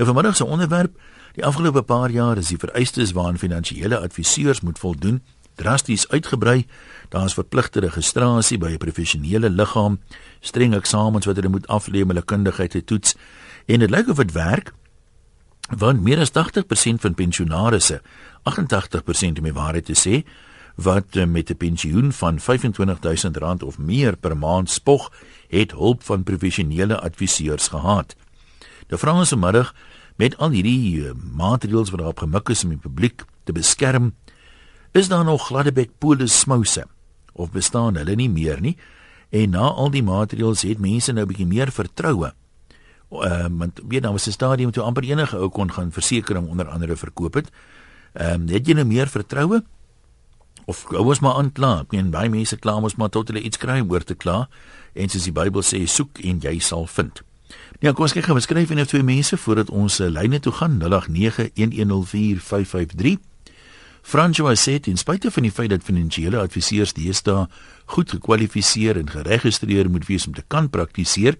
Nou vanmiddag se onderwerp, die afgelope paar jaar is die vereistes waaraan finansiële adviseurs moet voldoen drasties uitgebrei. Daar is verpligte registrasie by 'n professionele liggaam, streng eksamens wat hulle moet aflê om hulle kundigheid te toets en dit lyk of dit werk. Want meer as 80% van pensionaarsse, 88% om die waarheid te sê, wat eh, met 'n pensioen van R25000 of meer per maand spog, het hulp van professionele adviseurs gehad. Die vraag is vanmiddag met al hierdie uh, maatreëls wat daarop gemik is om die publiek te beskerm, is daar nog gladdebek polis smouse of bestaan hulle nie meer nie? En na al die maatreëls het mense nou 'n bietjie meer vertroue. Ehm uh, want weet nou was 'n stadium toe amper enige ou kon gaan versekerings onder andere verkoop het. Ehm um, het jy nou meer vertroue? of gou ons maar aankla. Ek meen baie mense kla ons maar tot hulle iets kry oor te kla. En soos die Bybel sê, soek en jy sal vind. Ja, kom ons kyk gou, ons skryf net twee mense voordat ons uh, lyne toe gaan 0891104553. François sê ten spyte van die feit dat finansiële adviseurs deesdae goed gekwalifiseer en geregistreer moet wees om te kan praktiseer,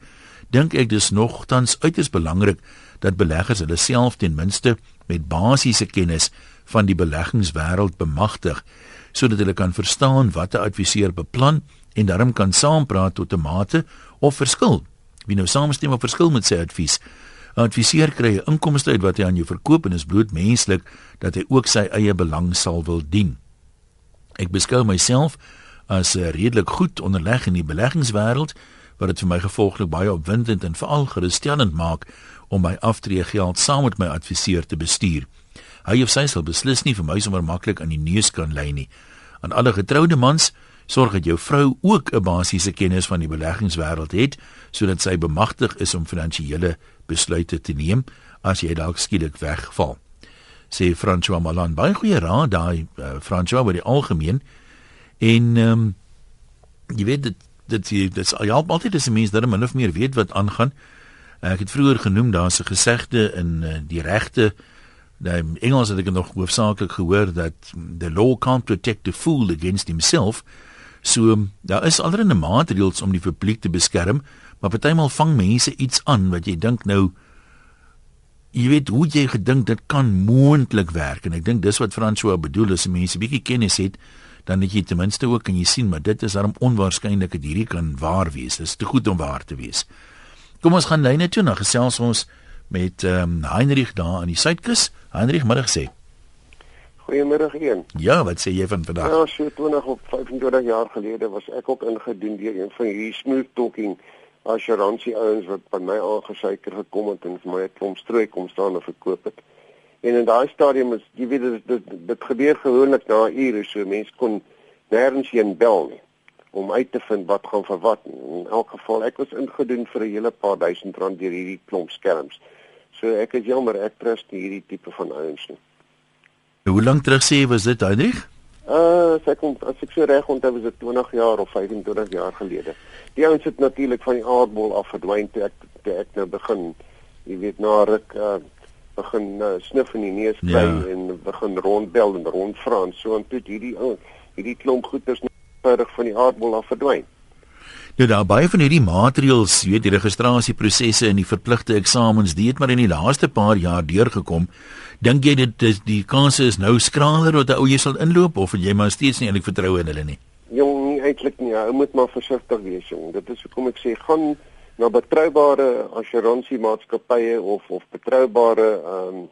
dink ek dis nogtans uiters belangrik dat beleggers hulle self ten minste met basiese kennis van die beleggingswêreld bemagtig sodat hulle kan verstaan wat 'n adviseur beplan en daarom kan saampraat tot 'n mate of verskil. Wie nou saamstem of verskil met sy advies. 'n Adviseur kry 'n inkomste uit wat hy aan jou verkoop en is bloot menslik dat hy ook sy eie belang sal wil dien. Ek beskou myself as redelik goed onderleg in die beleggingswêreld wat dit vir my gevolglik baie opwindend en veral gerusstellend maak om my aftreegeld saam met my adviseur te bestuur. Hy of sy sal beslis nie vir my sommer maklik aan die neus kan lê nie. Aan alle getroude mans, sorg dat jou vrou ook 'n basiese kennis van die beleggingswêreld het sodat sy bemagtig is om finansiële besluite te neem as jy dalk skielik wegval. Sê François Malan, baie goeie raad daai uh, François oor die algemeen. En ehm um, jy weet dit dit jy dit ja altyd is 'n mens dat hulle of meer weet wat aangaan. Uh, ek het vroeër genoem daar's 'n gesegde in uh, die regte Nou Engels het ek nog hoofsaaklik gehoor dat the law can't protect the fool against himself. So daar is allerlei maatreëls om die publiek te beskerm, maar partymal vang mense iets aan wat jy dink nou jy weet hoe jy gedink dit kan moontlik werk en ek dink dis wat François bedoel as mense bietjie kennis het dan het jy ten minste ook kan jy sien maar dit is daarom onwaarskynlik dat hierdie kan waar wees. Dit is te goed om waar te wees. Kom ons gaan lyne toe na gesels ons met ehm um, Heinrich daar aan die suidkus. Heinrich, middag sê. Goeiemiddag een. Ja, wat sê jy van vandag? Ja, so 20 op 25 jaar gelede was ek ook ingedien deur een van hierdie smooth talking assuransie ouens wat by my aangesuiker gekom het en vir my 'n klomp strooi kom staan en verkoop het. En in daai stadium is jy weet dit dit, dit gebeur gewoonlik na ure so mense kon nêrens heen bel nie om uit te vind wat gaan vir wat. In elk geval ek was ingedoen vir 'n hele paar duisend rand deur hierdie klomp skelms. So ek is jammer ek trust hierdie tipe van ouens nie. Hoe lank terug sê was dit, Heinrich? Uh, as ek as ek so reg onthou was dit 20 jaar of 25 jaar gelede. Die ouens het natuurlik van die aardbol af verdwyn toe ek toe ek nou begin, jy weet na ruk uh begin uh, snif in die neus kry ja. en begin rondbel en rondvra en so en toe hierdie ouens hierdie klomp goeders net verder van die aardbol af verdwyn. Nou daar baie van hierdie maatreëls, weet die registrasieprosesse en die verpligte eksamens, dit het maar in die laaste paar jaar deurgekom. Dink jy dit is die kanse is nou skraler dat 'n ou jy sal inloop of jy maar steeds nie eintlik vertrou in hulle nie? Jong, eintlik nie. Ou moet maar versigtig wees, jong. Dit is hoekom ek sê gaan na betroubare assuransiemaatskappye of of betroubare ehm um,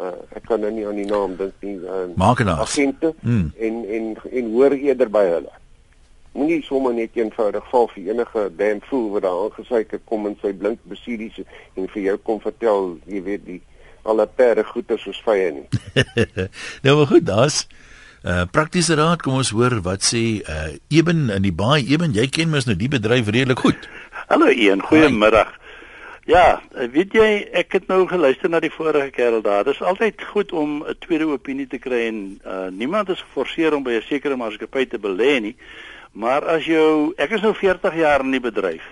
uh, ek kan nou nie aan die naam dink nie. Ehm um, agente hmm. en en en hoor eerder by hulle moenie sommer net eenvoudig val vir enige damn fool wat daar aangesuiker kom in sy blink besiedies en vir jou kom vertel, jy weet die alle perde goeie soos vye nie. nou maar goed, daar's uh praktiese raad, kom ons hoor wat sê uh Eben in die baai Eben, jy ken mos nou die bedryf redelik goed. Hallo Ian, goeiemiddag. Ja, weet jy, ek het nou geluister na die vorige kerel daar. Dit is altyd goed om 'n tweede opinie te kry en uh niemand is geforseer om by 'n sekere maatskappy te belê nie. Maar as jou ek is nou 40 jaar in die bedryf.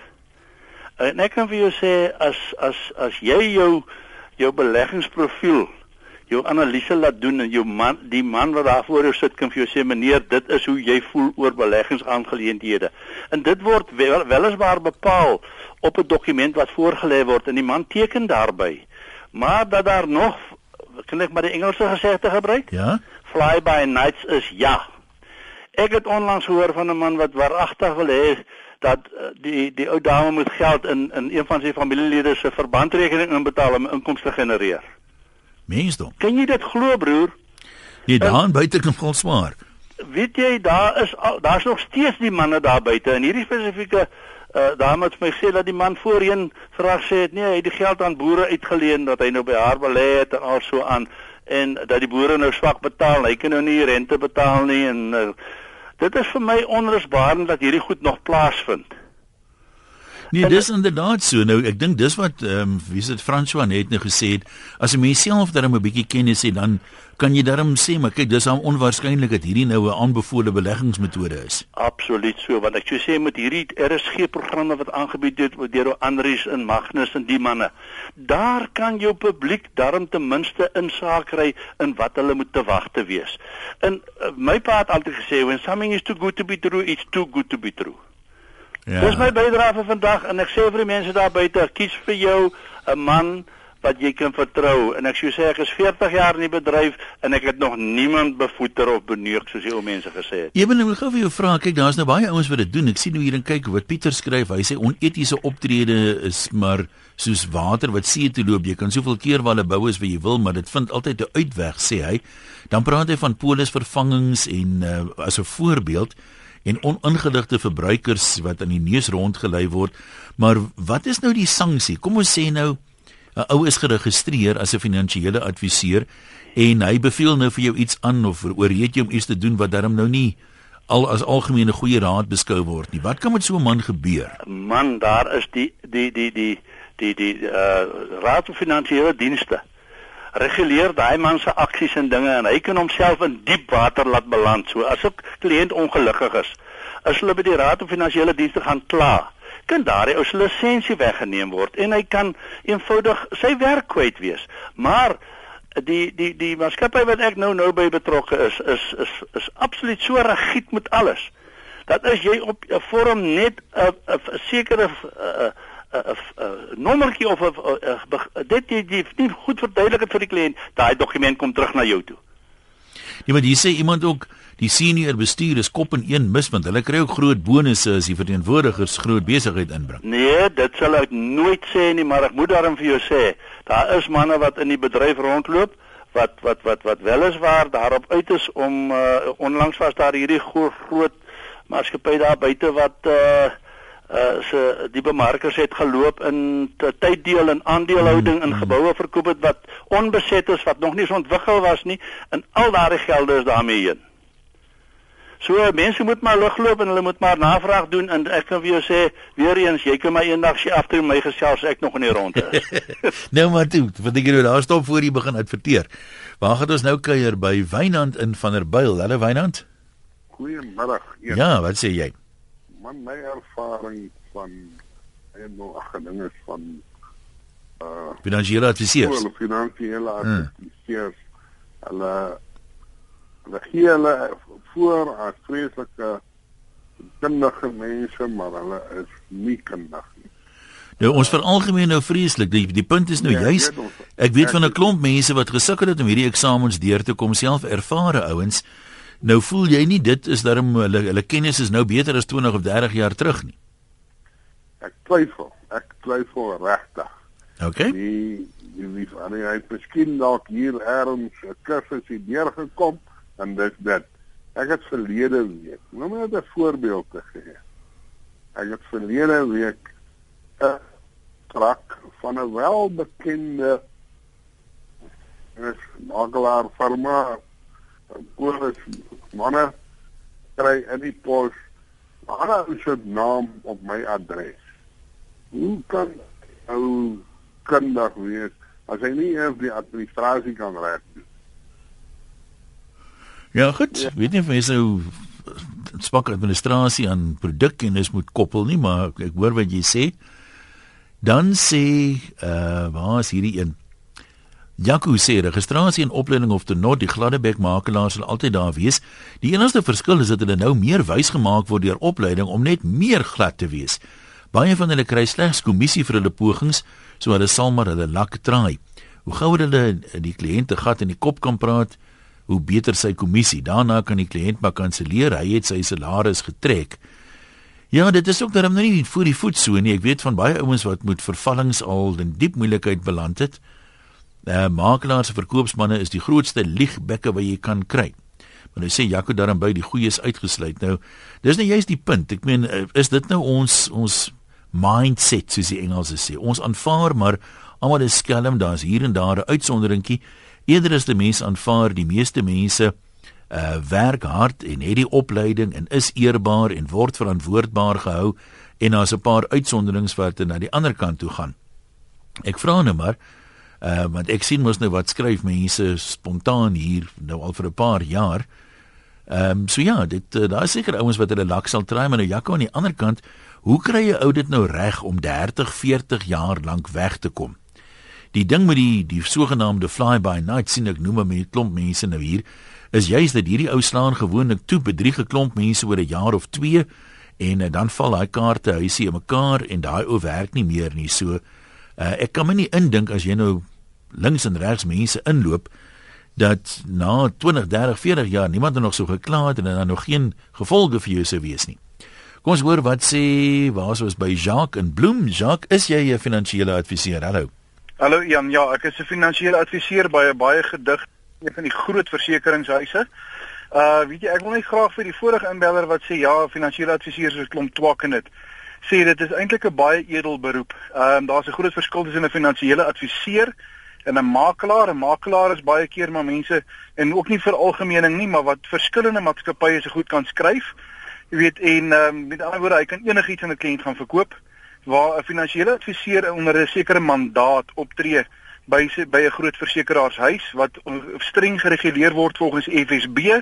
En ek kan vir jou sê as as as jy jou jou beleggingsprofiel jou analise laat doen en jou man die man wat daar voor jou sit kan vir jou sê meneer dit is hoe jy voel oor beleggingsaangeleenthede. En dit word wel, weliswaar bepaal op 'n dokument wat voorgelê word en die man teken daarby. Maar dat daar nog kan ek maar die Engelse gesegde gebruik? Ja. Fly by nights is ja. Ek het onlangs gehoor van 'n man wat waaragtig wil hê dat uh, die die ou dame moet geld in in een van sy familielede se verbandrekening inbetaal om inkomste te genereer. Mensdom. Kan jy dit glo broer? Nee, daar buite kan vol swaar. Weet jy daar is daar's nog steeds die manne daar buite en hierdie spesifieke uh, dame het my gesê dat die man voorheen vraag sê het nee, hy het die geld aan boere uitgeleen dat hy nou by haar belê het en al so aan en dat die boere nou swak betaal, hy kan nou nie rente betaal nie en uh, dit is vir my onrusbaar dat hierdie goed nog plaasvind. Nee, dis inderdaad so. Nou ek dink dis wat ehm um, wie se dit François net nou gesê het, as 'n mens self darm 'n bietjie kennis het, dan kan jy darm sê, maar kyk, dis al onwaarskynlik dat hierdie nou 'n aanbevole beleggingsmetode is. Absoluut so, want ek sou sê met hierdie RSG programme wat aangebied word deur Andrius en Magnus en die manne, daar kan jou publiek darm ten minste insaak kry in wat hulle moet te wag te wees. En uh, my pa het altyd gesê when something is too good to be true, it's too good to be true. Ja. Dis my bydrae vir vandag en ek sê vir die mense daar buite, kies vir jou 'n man wat jy kan vertrou en ek sou sê ek is 40 jaar in die bedryf en ek het nog niemand bevoeter of beneuk soos die ou mense gesê het. Ewen ek wil gou vir jou vra, kyk daar's nou baie ouens wat dit doen. Ek sien hoe hier en kyk wat Pieter skryf. Hy sê onetiese optrede is maar soos water wat see toe loop. Jy kan soveel keer waar hulle bou is wat jy wil, maar dit vind altyd 'n uitweg, sê hy. Dan praat hy van polisvervangings en uh, as 'n voorbeeld en oningeligte verbruikers wat aan die neus rondgelei word. Maar wat is nou die sanksie? Kom ons sê nou 'n ou is geregistreer as 'n finansiële adviseur en hy beveel nou vir jou iets aan of oorreed jou om iets te doen wat darm nou nie al as algemene goeie raad beskou word nie. Wat kan met so 'n man gebeur? Man, daar is die die die die die die uh Raad vir Finansiële Dienste reguleer daai man se aksies en dinge en hy kan homself in diep water laat beland. So as 'n kliënt ongelukkig is, as hulle by die Raad van Finansiële Dienste gaan kla, kan daardie ou se lisensie weggeneem word en hy kan eenvoudig sy werk kwyt wees. Maar die die die maatskappy wat ek nou nou by betrokke is, is is is absoluut so rigied met alles. Dat as jy op 'n vorm net 'n sekere 'n 'n nommertjie of 'n dit jy jy nie goed verduidelik vir die kliënt, daai dokument kom terug na jou toe. Ja, maar jy sê iemand ook die senior bestuur is kop in een mis want hulle kry ook groot bonusse as die verteenwoordigers groot besigheid inbring. Nee, dit sal ek nooit sê nie, maar ek moet daarom vir jou sê, daar is manne wat in die bedryf rondloop wat wat wat wat wel is waar daarop uit is om uh, onlangs was daar hierdie groot groot maatskappy daar buite wat uh uh se die bemarkers het geloop in tyddeel en aandelehouding in mm, geboue verkoop het wat onbeset is wat nog nie so ontwikkel was nie en al daardie gelde is daarmee heen. So mense moet maar lugloop en hulle moet maar navraag doen en ek kan vir jou sê weer eens jy kan my eendag sien af toe my gesels ek nog in die ronde is. nou maar toe, want ek gou daar stop voor jy begin adverteer. Waar gaan ons nou kuier by Wynand in Vanderbijl? Hallo Wynand. Goeiemôre. Ja, wat sê jy? Man my ervaring van en nou ag dinge van uh finansiële adviseurs. Hulle finansiële hmm. adviseurs. Hulle hulle gee hulle voor as vreeslike kundige mense, maar hulle is nie kundig nie. Nou ons veralgemeen nou vreeslik. Die die punt is nou ja, juis ek weet van 'n klomp mense wat gesukkel het om hierdie eksamens deur te kom, self ervare ouens. Nou voel jy nie dit is darem hulle hulle kennis is nou beter as 20 of 30 jaar terug nie. Ek twyfel. Ek twyfel regtig. OK. Die die van het miskien dalk hier erns 'n kursus hier neergekom en dit dit. Ek het verlede week, nou net 'n voorbeeld te gee. Ek het verlede week 'n trak van 'n welbekende is makelaar firma oor manne kry in die pos manne se naam op my adres. Hoe kan ou kundig wees as hy nie eers die administrasie kan reg doen? Ja, goed. Ja. Weet nie of hy so swak administrasie aan produk en dis moet koppel nie, maar ek hoor wat jy sê. Dan sê uh waar is hierdie een? Jaco sê registrasie en opleiding of te not die Gladdebek makelaars sal altyd daar wees. Die enigste verskil is dat hulle nou meer wys gemaak word deur opleiding om net meer glad te wees. Baie van hulle kry slegs kommissie vir hulle pogings, so hulle sal maar hulle lak traai. Hoe gouer hulle die kliënte gat in die kop kan praat, hoe beter sy kommissie. Daarna kan die kliënt maar kanselleer. Hy het sy salaris getrek. Ja, dit is ook daarom nou nie voor die voet so nie. Ek weet van baie ouens wat met vervallings al in diep moeilikheid beland het. Uh makelaars en verkoopsmanne is die grootste liegbekke wat jy kan kry. Maar hy sê Jaco daarom by die goeie is uitgesluit. Nou, dis nou juist die punt. Ek meen, eh, is dit nou ons ons mindset soos die Engelse sê. Ons aanvaar maar almal is skelm, daar's hier en daar 'n uitsonderingkie. Eerder is die mense aanvaar die meeste mense uh werk hard en het die opleiding en is eerbaar en word verantwoordbaar gehou en daar's 'n paar uitsonderings wat na die ander kant toe gaan. Ek vra nou maar uh want ek sien mos nou wat skryf mense spontaan hier nou al vir 'n paar jaar. Ehm um, so ja, dit uh, daar is seker ouens wat hulle lak sal try maar nou Jaco aan die ander kant, hoe kry jy ou dit nou reg om 30, 40 jaar lank weg te kom? Die ding met die die sogenaamde fly by night sien ek noem 'n klomp mense nou hier is juist dat hierdie ou slaan gewoonlik toe bedrieg 'n klomp mense oor 'n jaar of 2 en uh, dan val daai kaarte huisie in mekaar en daai ou werk nie meer nie. So uh, ek kan my nie indink as jy nou links en regs mense inloop dat na 20, 30, 40 jaar niemand nog so gekla het en dan nog geen gevolge vir jou sou wees nie. Kom ons hoor wat sê waar ons by Jacques en Bloem. Jacques, is jy 'n finansiële adviseur? Hallo. Hallo Jan, ja, ek is 'n finansiële adviseur by 'n baie gedig een van die groot versekeringshuise. Uh weet jy, ek wil net graag vir die vorige inbeller wat sê ja, finansiële adviseurs is klomp twak in dit. Sê dit is eintlik 'n baie edel beroep. Ehm um, daar's 'n groot verskil tussen 'n finansiële adviseur en 'n makelaar. 'n Makelaar is baie keer maar mense en ook nie vir algemeening nie, maar wat verskillende maatskappye se goed kan skryf. Jy weet en um, met ander woorde, hy kan enigiets aan 'n kliënt gaan verkoop waar 'n finansiële adviseur onder 'n sekere mandaat optree by by 'n groot versekeraarshuis wat streng gereguleer word volgens FSB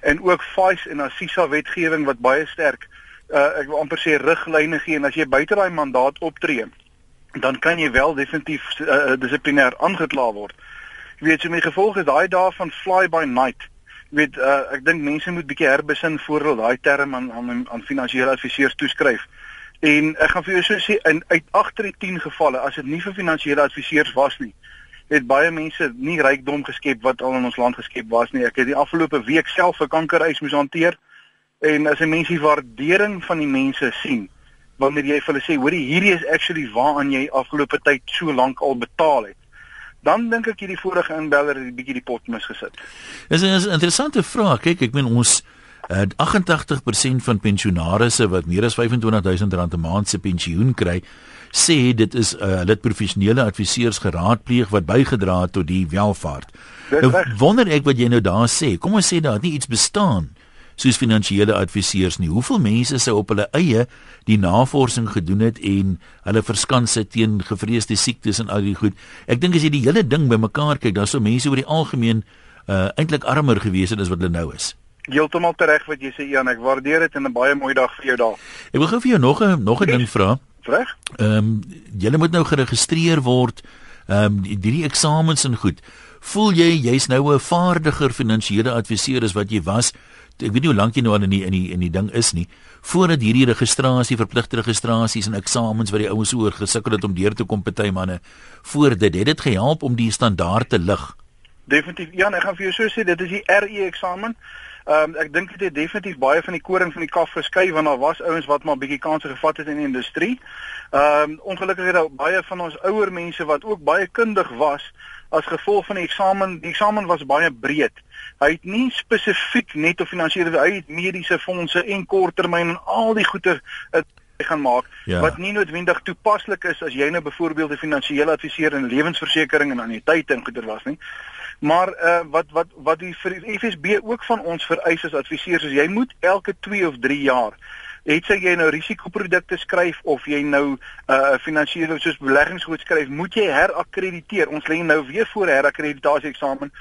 en ook FIS en ASISA wetgewing wat baie sterk uh, ek wil amper sê riglyne gee en as jy buite daai mandaat optree dan kan jy wel definitief uh, dissiplinêr aangekla word. Jy weet, so my gevolg is daai dae van fly by night. Jy weet, uh, ek dink mense moet bietjie herbesin voor hulle daai term aan aan aan finansiële adviseurs toeskryf. En ek gaan vir jou so sê in uit 8 uit 10 gevalle as dit nie vir finansiële adviseurs was nie, het baie mense nie rykdom geskep wat al in ons land geskep was nie. Ek het die afgelope week self 'n kankereis moes hanteer en as 'n mens die waardering van die mense sien wanneer jy vir hulle sê, "Hoorie, hierdie is actually waaraan jy afgelope tyd so lank al betaal het." Dan dink ek hierdie vorige inbeller het 'n bietjie die pot misgesit. Dis 'n interessante vraag. Kyk, ek meen ons Uh, 88% van pensionaarsse wat meer as R25000 'n maand se pensioen kry, sê dit is uh, hulle professionele adviseurs geraadpleeg wat bygedra het tot die welvaart. Nou, wonder ek wat jy nou daar sê. Kom ons sê daar nie iets bestaan soos finansiële adviseurs nie. Hoeveel mense sou op hulle eie die navorsing gedoen het en hulle verskans het teen gevreesde siektes en al die goed. Ek dink as jy die hele ding bymekaar kyk, dan sou mense oor die algemeen uh, eintlik armer gewees het as wat hulle nou is heeltemal reg wat jy sê Jan, ek waardeer dit en 'n baie mooi dag vir jou daar. Ek wil gou vir jou nog 'n nog 'n ding vra. Reg? Ehm um, jy moet nou geregistreer word. Ehm um, hierdie eksamens en goed. Voel jy jy's nou 'n vaardiger finansiële adviseur as wat jy was? Ek weet nie hoe lank jy nou al in die in die in die ding is nie. Voordat hierdie registrasie, verpligte registrasies en eksamens wat die ouens oor gesukkel het om deur te kom party manne, voor dit het dit gehelp om die standaard te lig. Definitief. Jan, ek gaan vir jou so sê, dit is die RE eksamen. Ehm um, ek dink dit het definitief baie van die koring van die kaf geskei want daar was ouens wat maar bietjie kanse gevat het in die industrie. Ehm um, ongelukkig het daar baie van ons ouer mense wat ook baie kundig was as gevolg van die eksamen. Die eksamen was baie breed. Hy het nie spesifiek net op finansiële hy het mediese fondse en korttermyn en al die goeder het gaan maak ja. wat nie noodwendig toepaslik is as jy nou byvoorbeeld 'n finansiële adviseur in lewensversekering en annuïteite en goeder was nie. Maar uh, wat wat wat die FSB ook van ons vereis as adviseurs is jy moet elke 2 of 3 jaar het sy jy nou risikoprodukte skryf of jy nou 'n uh, finansiële soos beleggingsgoed skryf, moet jy herakkrediteer. Ons lê nou weer voor herakkreditasie eksamen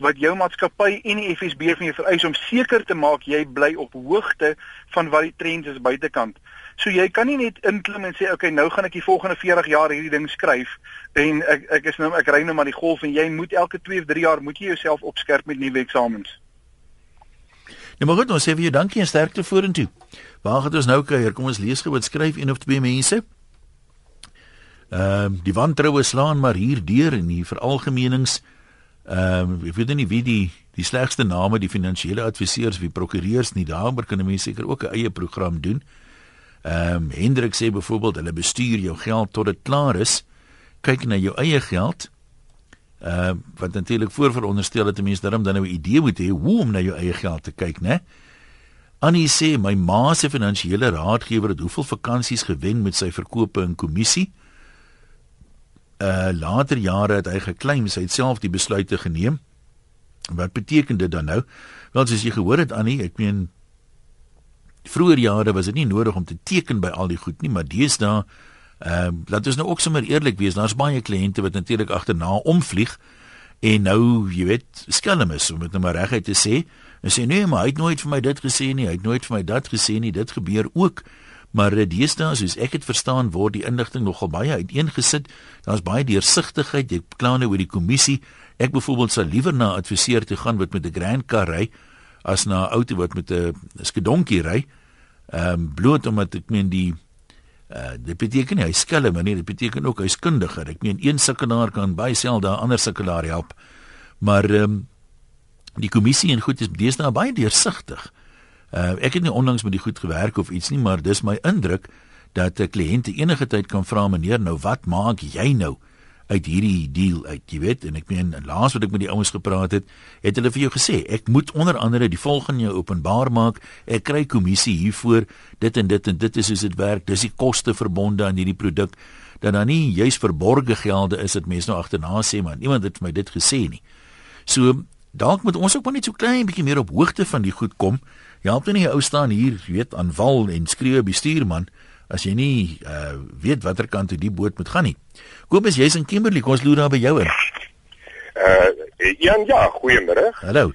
wat jou maatskappy en die FSB van jou vereis om seker te maak jy bly op hoogte van wat die trends is buitekant. So jy kan nie net inklim en sê okay, nou gaan ek die volgende 40 jaar hierdie ding skryf en ek ek is nou ek ry nou maar die golf en jy moet elke 2 of 3 jaar moet jy jouself opskerp met nuwe eksamens. Ja, maar goed, ons sê vir jou dankie en sterkte vorentoe. Waar gaan ons nou kuier? Kom ons lees gou wat skryf een of twee mense. Ehm uh, die wantroue slaan maar hier deur in die veralgemenings. Ehm uh, ek weet nie wie die die slegste name die finansiële adviseurs wie prokureurs nie daaroor kan mense seker ook 'n eie program doen. Ehm um, Hendrik sê byvoorbeeld hulle bestuur jou geld tot dit klaar is. Kyk na jou eie geld. Uh, wat natuurlik voorveronderstel dat 'n mens daarom dan nou 'n idee moet hê hoe om na jou eie geld te kyk, né? Annie sê my ma se finansiële raadgewer het hoeveel vakansies gewen met sy verkope en kommissie. Uh later jare het hy geklaim sy het self die besluite geneem. Wat beteken dit dan nou? Wel soos jy gehoor het Annie, ek meen vroeër jare was dit nie nodig om te teken by al die goed nie, maar deesdae Ehm uh, laat ons nou ook sommer eerlik wees, daar's baie kliënte wat natuurlik agterna omvlieg en nou, jy weet, skelm is om dit nou maar reguit te sê. En sê nee, maar hy het nooit vir my dit gesê nie, hy het nooit vir my dat gesê nie. Dit gebeur ook. Maar eh, deesdae, soos ek dit verstaan, word die inligting nogal baie uiteengesit. Daar's baie deursigtigheid. Jy kla nou oor die kommissie. Ek byvoorbeeld sal liewer na 'n adviseur toe gaan wat met 'n grand car ry as na 'n outo wat met 'n skedonkie ry. Ehm um, bloot omdat ek meen die Uh, dit beteken nie hy skelm nie, dit beteken ook hy's kundiger. Ek meen een sukkelaar kan baie selde 'n ander sukkelaar help. Maar ehm um, die kommissie en goed is deesdae baie deursigtig. Uh, ek het nie onlangs met die goed gewerk of iets nie, maar dis my indruk dat 'n kliënt enige tyd kan vra meneer, nou wat maak jy nou? Uit hierdie deal uit, jy weet, en ek meen laas wat ek met die ouens gepraat het, het hulle vir jou gesê, ek moet onder andere die volgende jou openbaar maak, ek kry kommissie hiervoor, dit en dit en dit is hoe dit werk, dis die koste verbonde aan hierdie produk, dat dan nie juis verborgde gelde is dat mense nou agterna sê man, iemand het vir my dit gesê nie. So dalk moet ons ook maar net so klein bietjie meer op hoogte van die goed kom. Help nie 'n ou staan hier, jy weet, aan wal en skree bestuurman as jy nie uh, weet watter kant toe die boot moet gaan nie. Kobus, jy's in Kimberley, kom ons loer daar by jou in. Uh Jan, ja, goeiemôre. Hallo.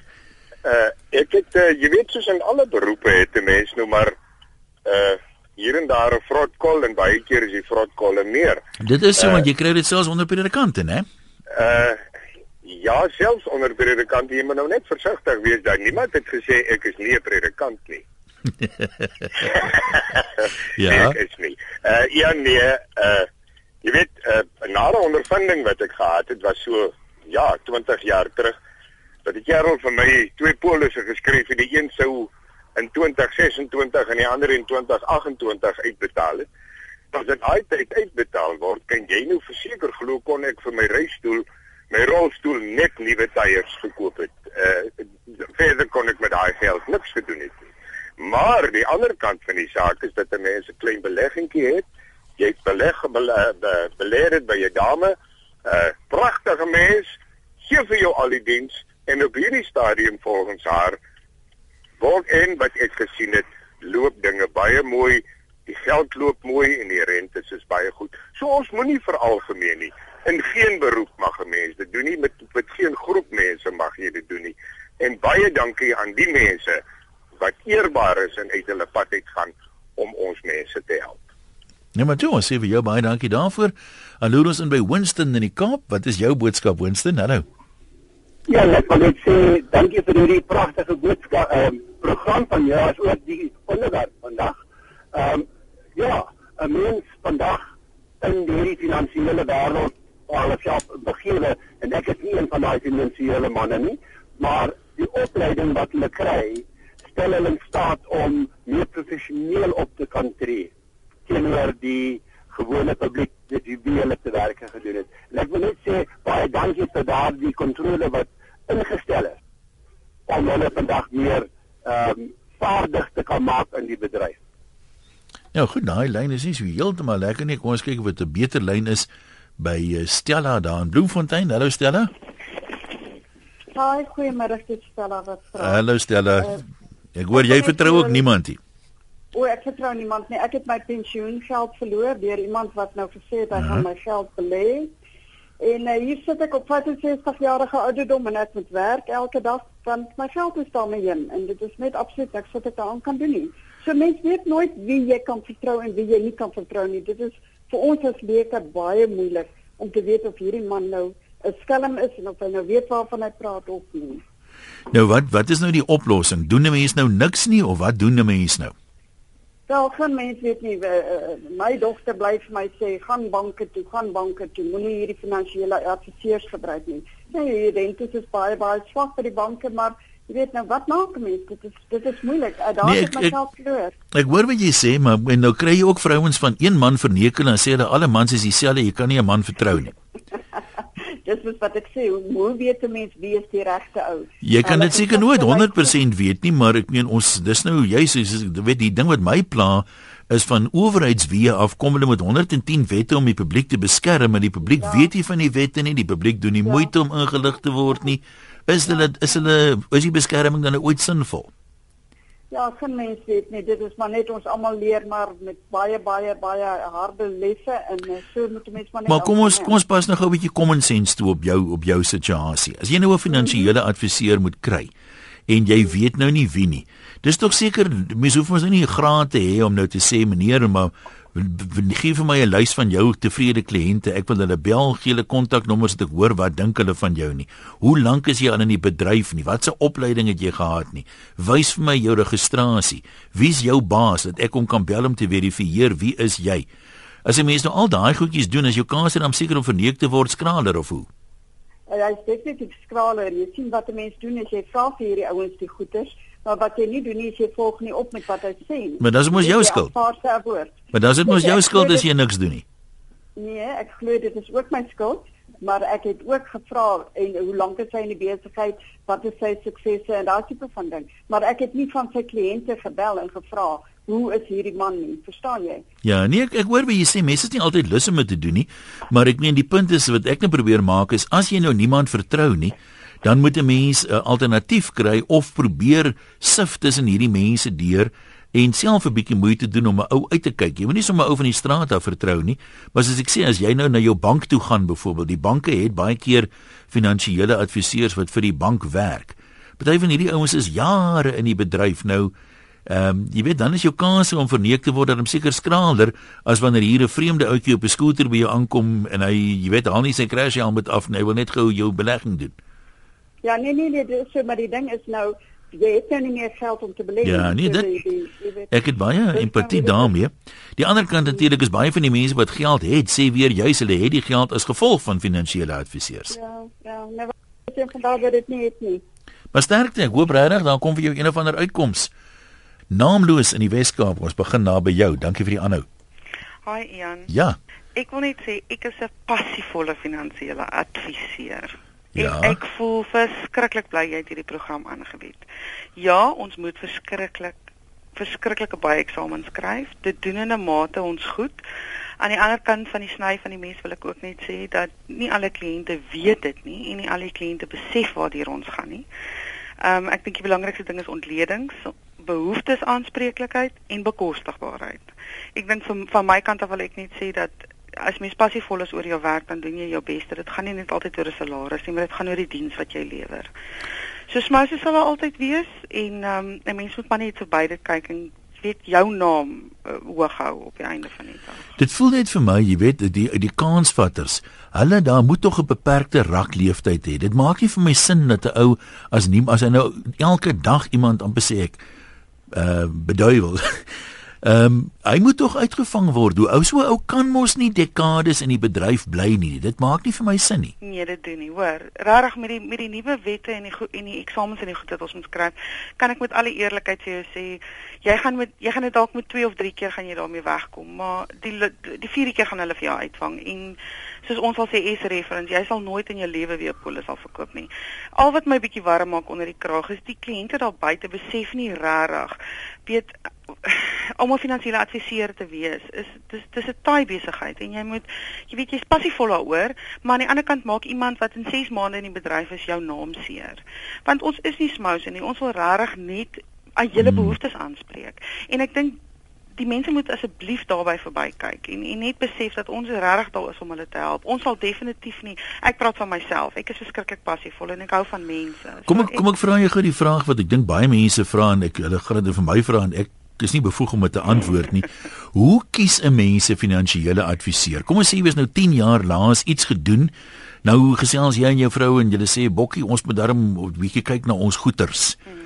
Uh ek het uh, jy weet soos in alle beroepe het 'n mens nou maar uh hier en daar 'n vrotkol en baie keer is die vrotkol meer. Dit is so uh, want jy kry dit selfs onder predikante, né? Uh ja, selfs onder predikante, jy moet nou net versigtig wees dat niemand het gesê ek is nie 'n predikant nie. ja. Nee, ek is nie. Uh ja nee, uh Jy weet, uh, 'n nare ondervinding wat ek gehad het was so ja, 20 jaar terug dat die kerel vir my twee polisse geskryf het, die een sou in 2026 en die ander in 2028 uitbetaal het. As dit altyd uitbetaal word, kan jy nou verseker glo kon ek vir my reistool, my rolstoel net nuwe tyres gekoop het. Uh verder kon ek met daai geld niks gedoen het. Maar die ander kant van die saak is dat 'n mens 'n klein beleggingkie het. Jy het beleg belê dit by jou dame. 'n uh, pragtige mens gee vir jou al die diens en op hierdie stadium volgens haar word en wat ek gesien het loop dinge baie mooi. Die geld loop mooi en die rentes is baie goed. So ons moenie veralgemeen nie. In geen beroep mag 'n mens dit doen nie. Met met geen groep mense mag jy dit doen nie. En baie dankie aan die mense wat eerbaar is en uit hulle pad uit gaan om ons mense te help Nee, maar toe, ons sê vir jou baie dankie daarvoor. Hallo ons in by Winston in die Kaap. Wat is jou boodskap Winston? Hallo. Ja, ek wil net sê dankie vir hierdie pragtige boodskap ehm um, program van jou as ook die onderwerp vandag. Ehm um, ja, 'n mens vandag in hierdie finansiële wêreld waar hulle self begewe en ek is nie een van daai finansiële manne nie, maar die opleiding wat hulle kry, stel hulle in staat om meer professioneel op te kan tree teenoor die gewone publiek wat hele te werk gedoen het. En ek wil net sê baie dankie vir daardie kontrole wat ingestel is om hulle vandag meer ehm um, vaardig te kan maak in die bedryf. Ja, goed, daai lyn is nie so heeltemal lekker nie. Kom ons kyk of dit 'n beter lyn is by eh, Stella daar in Bloemfontein. Hallo Stella. Hi, goeiemôre, dit is Stella wat vra. Hallo Stella. Uh, ek hoor jy vertrou ook niemand nie. O, ek vertrou niemand nie. Ek het my pensioengeld verloor deur iemand wat nou gesê het hy gaan mhm. my geld belê. En uh, hier sit ek op 65 jarige ouderdom en ek moet werk elke dag want my geld is daarmee heen en dit is net absoluut niks wat ek daaraan kan doen nie. So mense weet nooit wie jy kan vertrou en wie jy nie kan vertrou nie. Dit is vir ons as leke baie moeilik om te weet of hierdie man nou 'n skelm is en of hy nou weet waarvan hy praat of nie. Nou wat wat is nou die oplossing? Doen 'n mens nou niks nie of wat doen 'n mens nou? Wel, geen mens weet nie. Uh, my dogter bly vir my sê, "Gaan banke toe, gaan banke toe. Moenie hierdie finansiële adviseurs gebruik nie." Nee, jy dink dit is baie baie swak vir die banke, maar jy weet nou wat maak mense? Dit is dit is moeilik. Uh, daar nee, het myself verloor. Ek hoor wat jy sê, maar nou kry jy ook vrouens van een man vernekel en sê hulle alle mans is dieselfde, jy kan nie 'n man vertrou nie. dis wat ek sê, hoe weet 'n mens wie is die regte ou? Jy kan dit seker nooit 100% weet nie, maar ek meen ons dis nou jy sê weet die ding wat my pla is van owerheidsweë af kom hulle met 110 wette om die publiek te beskerm, maar die publiek ja. weet nie van die wette nie, die publiek doen nie ja. moeite om ingelig te word nie. Is hulle is hulle is die beskerming dan ooit sinvol? Ja, geen mens weet nie. Dit is maar net ons almal leer maar met baie baie baie harde lesse en eh, so moet mense maar net Maar kom ons kom ons pas nou gou 'n bietjie common sense toe op jou op jou situasie. As jy nou 'n finansiële adviseur moet kry en jy weet nou nie wie nie. Dis tog seker mense hoef mos nou nie 'n graad te hê om nou te sê meneer maar gee vir my 'n lys van jou tevrede kliënte. Ek wil hulle bel, gee hulle kontaknommers sodat ek hoor wat dink hulle van jou nie. Hoe lank is jy al in die bedryf nie? Watse opleiding het jy gehad nie? Wys vir my jou registrasie. Wie's jou baas dat ek hom kan bel om te verifieer wie is jy? As jy mens nou al daai goedjies doen, as jou kans dan seker om verneek te word skraler of hoe? Ja, ek sê dit is skraler. Jy sien wat 'n mens doen as jy vra vir hierdie ouens die goeders Maar wat jy nie doen nie, jy volg nie op met wat hy sê nie. Maar dis mos jou skuld. Maar dis dit mos jou skuld as jy niks doen nie. Nee, ek glo dit is ook my skuld, maar ek het ook gevra en hoe lank is hy in die besigheid, wat is sy suksesse en daai tipe van ding. Maar ek het nie van sy kliënte gebel en gevra hoe is hierdie man nie, verstaan jy? Ja, nee, ek, ek hoor baie jy sê mense is nie altyd lus om dit te doen nie, maar ek meen die punt is wat ek nou probeer maak is as jy nou niemand vertrou nie, dan moet 'n mens 'n alternatief kry of probeer sif tussen hierdie mense deur en self 'n bietjie moeite doen om 'n ou uit te kyk. Jy moet nie sommer ou van die straat af vertrou nie. Maar as ek sê as jy nou na jou bank toe gaan byvoorbeeld, die banke het baie keer finansiële adviseurs wat vir die bank werk. Party van hierdie ouens is jare in die bedryf nou. Ehm um, jy weet dan is jou kans om verneek te word dan seker skraalder as wanneer hier 'n vreemde ouetjie op 'n skooter by jou aankom en hy jy weet al nie sy crash helm met af nie, hy wil net gou jou belegging doen. Ja, nee nee nee, dis so, maar die ding is nou jy het nou nie meer geld om te belê. Ja, nee, dit Ek het baie empatie nou daarmee. Die ander kant natuurlik is baie van die mense wat geld het, sê weer juis hulle het die geld as gevolg van finansiële adviseurs. Ja, ja, nee, ek sê vandag dat dit nie het nie. Maar sterkte, ek hoop regtig dan kom vir jou een of ander uitkoms. Naamloos in die Weskaap, ons begin na by jou. Dankie vir die aanhou. Hi Ian. Ja. Ek wil net sê ek is 'n passievolle finansiële adviseur. Ja. Ek, ek voel verskriklik bly jy het hierdie program aangebied. Ja, ons moet verskriklik verskriklike baie eksamens skryf. Dit doen in 'n mate ons goed. Aan die ander kant van die sny van die mes wil ek ook net sê dat nie alle kliënte weet dit nie en nie alle kliënte besef waartoe ons gaan nie. Ehm um, ek dink die belangrikste ding is ontledings, behoeftes aanspreeklikheid en bekostigbaarheid. Ek dink van van my kant af wil ek net sê dat as mens passievol is oor jou werk, dan doen jy jou bes. Dit gaan nie net altyd oor 'n salaris nie, maar dit gaan oor die diens wat jy lewer. So smouse sal altyd wees en ehm um, 'n mens moet maar net verby dit kyk en weet jou naam uh, hoog hou op die einde van die dag. Dit voel net vir my, jy weet, die die kansvatters, hulle daar moet tog 'n beperkte rakleeftyd hê. Dit maak nie vir my sin dat 'n ou as nie as hy nou elke dag iemand amper sê ek uh beduiwel Ehm um, hy moet tog uitgevang word. Hoe ou so ou kan mos nie dekades in die bedryf bly nie. Dit maak nie vir my sin nie. Nee, dit doen nie, hoor. Regtig met die met die nuwe wette en die en die eksamens en die goed wat ons moet skryf, kan ek met alle eerlikheid vir jou sê, jy gaan met jy gaan dit dalk met 2 of 3 keer gaan jy daarmee wegkom, maar die die vierde keer gaan hulle vir jou uitvang en soos ons al sê S reference, jy sal nooit in jou lewe weer polis al verkoop nie. Al wat my bietjie warm maak onder die kraag is die kliënte daar buite besef nie regtig weet om 'n finansiële adviseur te wees is dis dis 'n taai besigheid en jy moet jy weet jy's passievol daaroor maar aan die ander kant maak iemand wat in 6 maande in die bedryf is jou naam seer want ons is nie smous nie ons wil regtig net aan julle hmm. behoeftes aanspreek en ek dink die mense moet asseblief daarby verby kyk en en net besef dat ons regtig daar is om hulle te help. Ons sal definitief nie ek praat van myself. Ek is verskriklik passievol en ek hou van mense. Kom ek kom ek vra jou gou die vraag wat ek dink baie mense vra en ek hulle gaan dit vir my vra en ek is nie bevoeg om dit te antwoord nie. Hoe kies 'n mens 'n finansiële adviseur? Kom ons sê jy was nou 10 jaar laas iets gedoen. Nou gesels jy en jou vrou en julle sê bokkie ons moet darm 'n bietjie kyk na ons goederes. Hmm.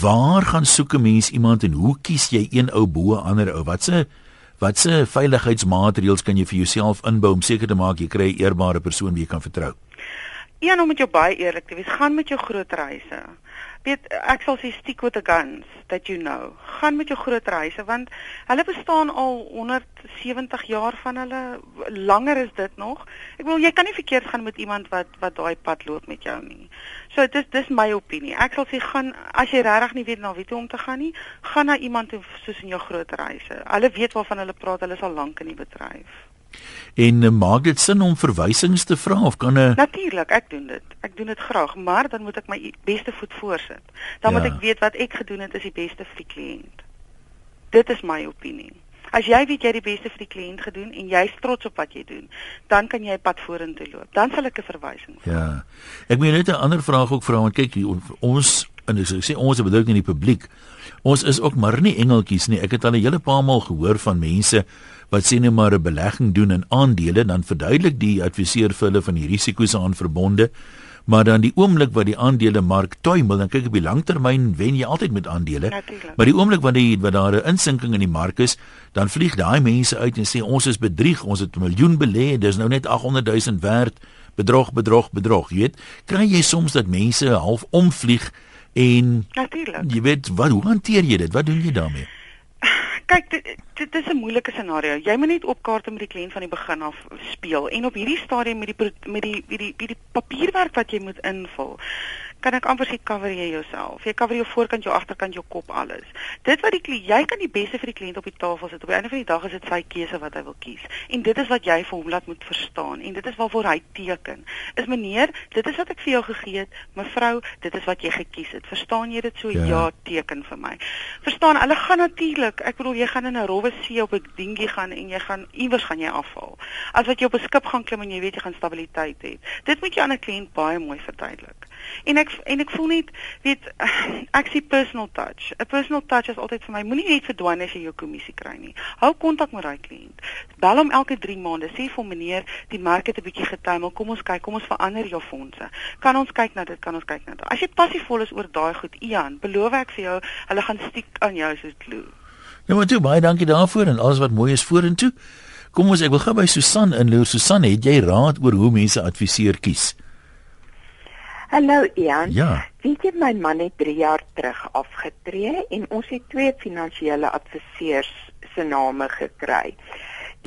Waar gaan soek 'n mens iemand en hoe kies jy een ou bo 'n ander ou? Watse watse veiligheidsmaatreëls kan jy vir jouself inbou om seker te maak jy kry 'n eerbare persoon wie jy kan vertrou? Een om met jou baie eerlik te wees, gaan met jou groot reise weet ek sal sê stick with the guns that you know. Gaan met jou groot reise want hulle bestaan al 170 jaar van hulle langer is dit nog. Ek bedoel jy kan nie verkeerd gaan met iemand wat wat daai pad loop met jou nie. So dis dis my opinie. Ek sal sê gaan as jy regtig nie weet na wie toe om te gaan nie, gaan na iemand soos in jou groot reise. Hulle weet waarvan hulle praat, hulle is al lank in die bedryf. En uh, maak dit sin om verwysings te vra of kan 'n uh... Natuurlik, ek doen dit. Ek doen dit graag, maar dan moet ek my beste voet voorsit. Dan ja. moet ek weet wat ek gedoen het is die beste vir die kliënt. Dit is my opinie. As jy weet jy die beste vir die kliënt gedoen en jy's trots op wat jy doen, dan kan jy pad vorentoe loop. Dan sal ek 'n verwysing vra. Ja. Ek moet net 'n ander vraag ook vra want kyk ons en ek sê ons bedoel nie die publiek. Ons is ook maar nie engeltjies nie. Ek het al 'n hele paar maal gehoor van mense wat sê net maar 'n belegging doen in aandele, dan verduidelik die adviseur vir hulle van die risiko's aan verbonde. Maar dan die oomblik wat die aandelemark tuimel, dan kyk op die langtermyn wen jy altyd met aandele. Natuurlijk. Maar die oomblik wat die wat daar 'n insinking in die mark is, dan vlieg daai mense uit en sê ons is bedrieg, ons het 'n miljoen belê, dis nou net 800 000 werd. Bedrog, bedrog, bedrog, jy weet. Kry jy soms dat mense half omvlieg en Natuurlik. Jy weet, wat hoe hanteer jy dit? Wat doen jy daarmee? kyk dit, dit is 'n moeilike scenario. Jy moet net opkaarte met die kliënt van die begin af speel en op hierdie stadium met die met die met die, die papierwerk wat jy moet invul kan ek amper sê cover jy jouself. Jy cover jou voorkant, jou agterkant, jou kop, alles. Dit wat die jy kan die beste vir die kliënt op die tafel sit. Op die einde van die dag is dit sy keuse wat hy wil kies. En dit is wat jy vir hom laat moet verstaan en dit is waarvoor hy teken. Is meneer, dit is wat ek vir jou gegee het. Mevrou, dit is wat jy gekies het. Verstaan jy dit so? Ja, ja teken vir my. Verstaan, hulle gaan natuurlik, ek bedoel jy gaan in 'n rowwe see op 'n dingie gaan en jy gaan iewers gaan jy afval. As wat jy op 'n skip gaan klim en jy weet jy gaan stabiliteit hê. Dit moet jy aan 'n kliënt baie mooi verduidelik. En ek en ek voel net weet ek sien personal touch. 'n Personal touch is altyd vir my moenie net verdwyn as jy jou kommissie kry nie. Hou kontak met daai kliënt. Bel hom elke 3 maande. Sê vir meneer, die mark het 'n bietjie getuimel. Kom ons kyk, kom ons verander jou fondse. Kan ons kyk na dit? Kan ons kyk na dit? As jy passievol is oor daai goed, Ian, beloof ek vir jou, hulle gaan stiek aan jou soos glue. Nou maar toe, baie dankie daarvoor en alles wat mooi is vorentoe. Kom ons ek wil gou by Susan inloer. Susan, het jy raad oor hoe mense adviseur kies? Hallo Ian. Ja. Weet jy my man het 3 jaar terug afgetree en ons het twee finansiële adviseurs se name gekry.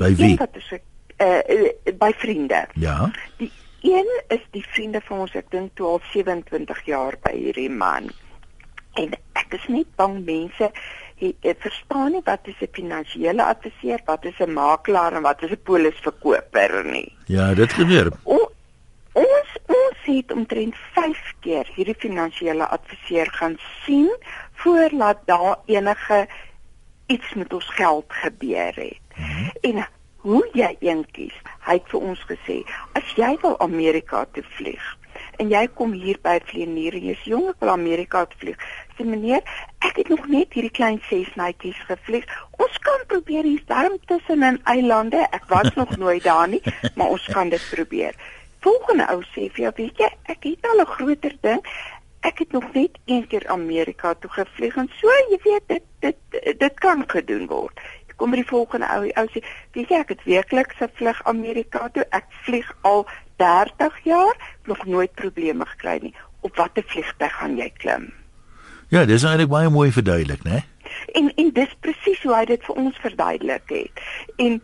By wie? Wat is uh, uh, by vriende. Ja. Die een is die vriende van ons ek dink toe al 27 jaar by hierdie man. En ek is net bang mense het verstaan nie wat is 'n finansiële adviseur, wat is 'n makelaar en wat is 'n polisverkoper nie. Ja, dit gebeur. O, Ons het omtrent 5 keer hierdie finansiële adviseur gaan sien voordat daar enige iets met ons geld gebeur het. Hmm. En hoe jy een kies, hy het vir ons gesê, as jy wil Amerika toe vlieg en jy kom hier by Vlieënier jy's jong op Amerika toe vlieg, sê meneer, ek het nog net hierdie klein sesnetjies gevlieg. Ons kan probeer hier's darm tussen in eilande. Ek was nog nooit daar nie, maar ons kan dit probeer volgende ou sê vir jou, weet jy, ek het al 'n groter ding. Ek het nog net een keer Amerika toe gevlieg en so, jy weet, dit dit dit kan gedoen word. Kom by die volgende ou, ou sê, weet jy, ek het werklik se vlug Amerika toe. Ek vlieg al 30 jaar, nog nooit probleme gekry nie. Op watter vliegtuig gaan jy klim? Ja, dis eintlik baie mooi verduidelik, né? En en dis presies hoe hy dit vir ons verduidelik het. En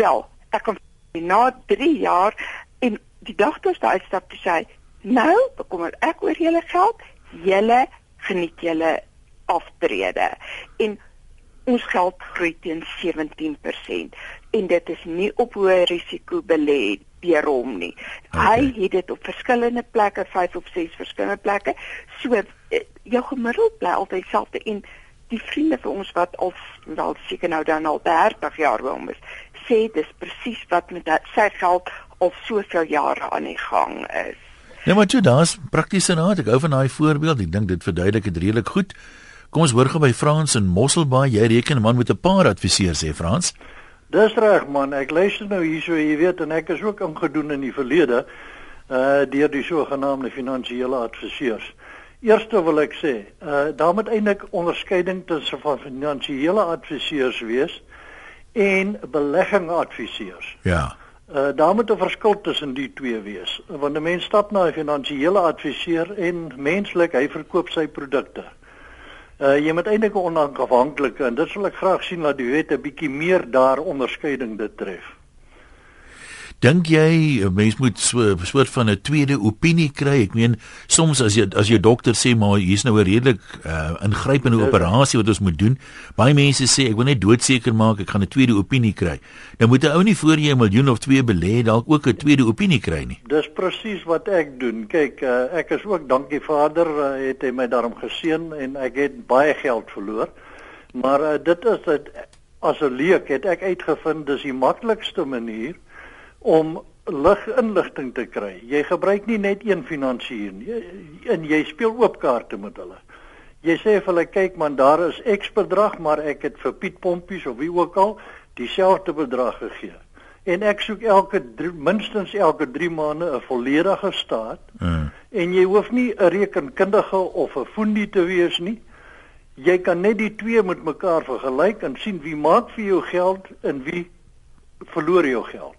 wel, ek kom na 3 jaar en die toe hy stap te sê, "Nou, bekommer ek oor julle geld, julle geniet julle aftrede." En ons geld groei teen 17% en dit is nie op hoë risiko belê deur hom nie. Okay. Hy het dit op verskillende plekke, 5 of 6 verskillende plekke. So eh, jou gemiddeld bly altyd dieselfde en die vriende vir ons wat al wel seker nou dan al 30 jaar by hom is, sê dis presies wat met sy geld al soveel jare aan die gang is. Ja, maar toe daar's praktiese raad. Ek hou van daai voorbeeld. Ek dink dit verduidelik dit redelik goed. Kom ons hoor gou by Frans in Mosselbaai. Jy reken man met 'n paar adviseurs sê Frans. Dis reg man. Ek luister nou hierso, jy weet, en ek is ook ingedoen in die verlede uh deur die sogenaamde finansiële adviseurs. Eerste wil ek sê, uh daar moet eintlik onderskeiding tussen van finansiële adviseurs wees en beleggingadviseurs. Ja. Uh daar moet 'n verskil tussen die twee wees. Want 'n mens stap na 'n finansiële adviseur en menslik hy verkoop sy produkte. Uh jy moet eintlik onafhanklike en dit sal ek graag sien dat die wet 'n bietjie meer daar onderskeiding dit tref. Dink jy 'n mens moet so 'n soort van 'n tweede opinie kry? Ek meen soms as jy as jou dokter sê maar hier's nou 'n redelik uh, ingrypende operasie wat ons moet doen. Baie mense sê ek wil net doodseker maak ek gaan 'n tweede opinie kry. Nou moet 'n ou nie voor jy 'n miljoen of 2 belê dalk ook 'n tweede opinie kry nie. Dis presies wat ek doen. Kyk, uh, ek is ook dankie Vader uh, het hy my daarom geseën en ek het baie geld verloor. Maar uh, dit is dit as 'n leek het ek uitgevind dis die maklikste manier om lig inligting te kry. Jy gebruik nie net een finansier nie. En jy speel oop kaarte met hulle. Jy sê vir hulle kyk man, daar is X bedrag, maar ek het vir Piet Pompies of wie ook al dieselfde bedrag gegee. En ek soek elke drie, minstens elke 3 maande 'n volledige staat. Mm. En jy hoef nie 'n rekenkundige of 'n foendie te wees nie. Jy kan net die twee met mekaar vergelyk en sien wie maak vir jou geld en wie verloor jou geld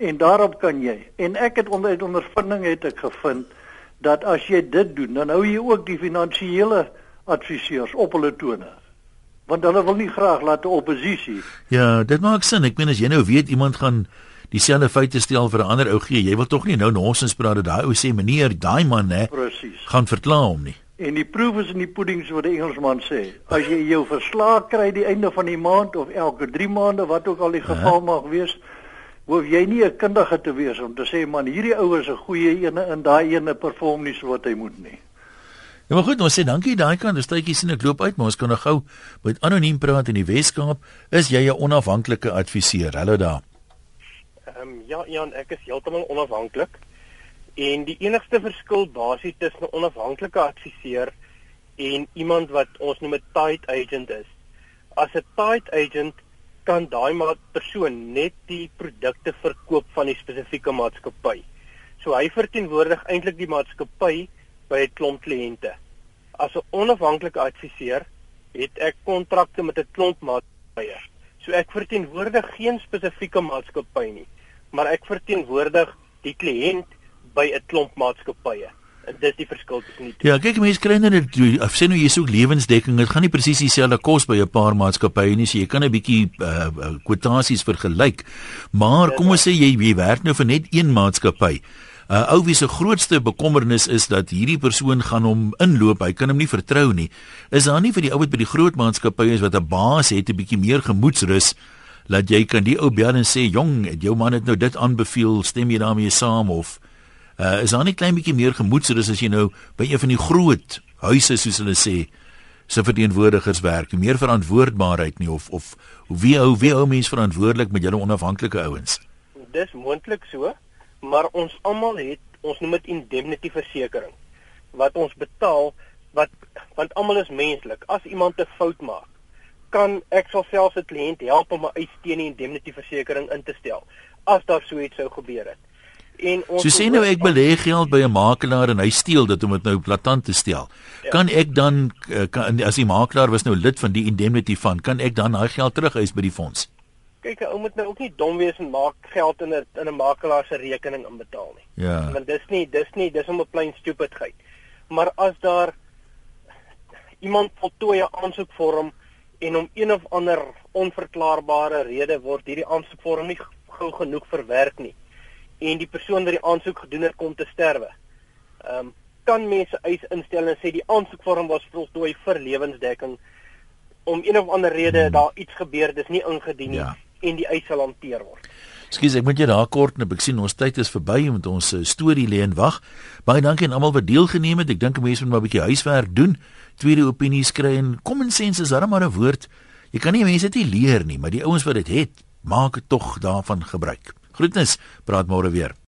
en daarop kan jy. En ek het onder uit ondervinding het ek gevind dat as jy dit doen dan hou jy ook die finansiële adviseurs op hulle tone. Want hulle wil nie graag laat 'n oppositie ja dit maak sin. Ek meen as jy nou weet iemand gaan dieselfde feite stel vir 'n ander ou gee jy wil tog nie nou nonsens praat dat daai ou sê meneer daai man hè presies gaan verklaar hom nie. En die proef is in die pudding so wat die Engelsman sê. As jy jou verslae kry die einde van die maand of elke 3 maande wat ook al die geval uh -huh. mag wees hoef jy nie 'n kundige te wees om te sê man hierdie ouer is 'n goeie ene en daai ene perform nie so wat hy moet nie. Ja maar goed, ons sê dankie daai kant. Dis tydjie sien ek loop uit, maar ons kan nog gou met anoniem praat in die Weskaap. Is jy 'n onafhanklike adviseur? Hallo daar. Ehm um, ja, Jan, ek is heeltemal onafhanklik. En die enigste verskil basies tussen 'n onafhanklike adviseur en iemand wat ons noem 'n tied agent is. As 'n tied agent kan daai persoon net die produkte verkoop van die spesifieke maatskappy. So hy verteenwoordig eintlik die maatskappy by 'n klomp kliënte. As 'n onafhanklike adviseur het ek kontrakte met 'n klomp maatskappye. So ek verteenwoordig geen spesifieke maatskappy nie, maar ek verteenwoordig die kliënt by 'n klomp maatskappye dis die verskil tussen die twee. Ja, kyk mense kry net of sê nou jy soek lewensdekking, dit gaan nie presies dieselfde kos by 'n paar maatskappye nie, so jy kan 'n bietjie uh kwotasies vergelyk. Maar kom ons sê jy jy werk nou vir net een maatskappy. Uh ou wie se grootste bekommernis is dat hierdie persoon gaan hom inloop, hy kan hom nie vertrou nie. Is daar nie vir die ou wat by die groot maatskappye is wat 'n baas het 'n bietjie meer gemoedsrus? Laat jy kan die ou bel en sê jong, jou man het nou dit aanbeveel, stem jy daarmee saam of uh, is daar nie klein bietjie meer gemoedsrus as jy nou by een van die groot huise soos hulle sê se verteenwoordigers werk, meer verantwoordbaarheid nie of of wie hou wie hou mens verantwoordelik met julle onafhanklike ouens? Dis moontlik so, maar ons almal het ons noem dit indemnity versekering wat ons betaal wat want almal is menslik. As iemand 'n fout maak, kan ek selfs 'n kliënt help om 'n eis teen die indemnity versekering in te stel as daar so iets sou gebeur het en ons So sê nou ek belê geld by 'n makelaar en hy steel dit om dit nou platant te stel. Ja. Kan ek dan eh, kan, as die makelaar was nou lid van die indemnity fund, kan ek dan daai geld terugeis by die fonds? Kyk, ou moet nou ook nie dom wees en maak geld in 'n in 'n makelaar se rekening inbetaal nie. Ja. Want dis nie dis nie dis om 'n plain stupidheid. Maar as daar iemand voltooi 'n aansoekvorm en om een of ander onverklaarbare rede word hierdie aansoekvorm nie gou genoeg verwerk nie en die persoon wat die aansoek gedoen het kom te sterwe. Ehm um, kan mense eis instel en sê die aansoekvorm was voltooi vir lewensdekking om een of ander rede hmm. daar iets gebeur dis nie ingedien nie ja. en die eis sal hanteer word. Skus ek moet jy daar kort net ek sien ons tyd is verby met ons uh, storie lê en wag. Baie dankie aan almal wat deelgeneem het. Ek dink mense moet maar 'n bietjie huiswerk doen, tweede opinies kry en common sense is darem maar 'n woord. Jy kan nie mense dit leer nie, maar die ouens wat dit het, maak tog daarvan gebruik. Groetnis, praat môre weer.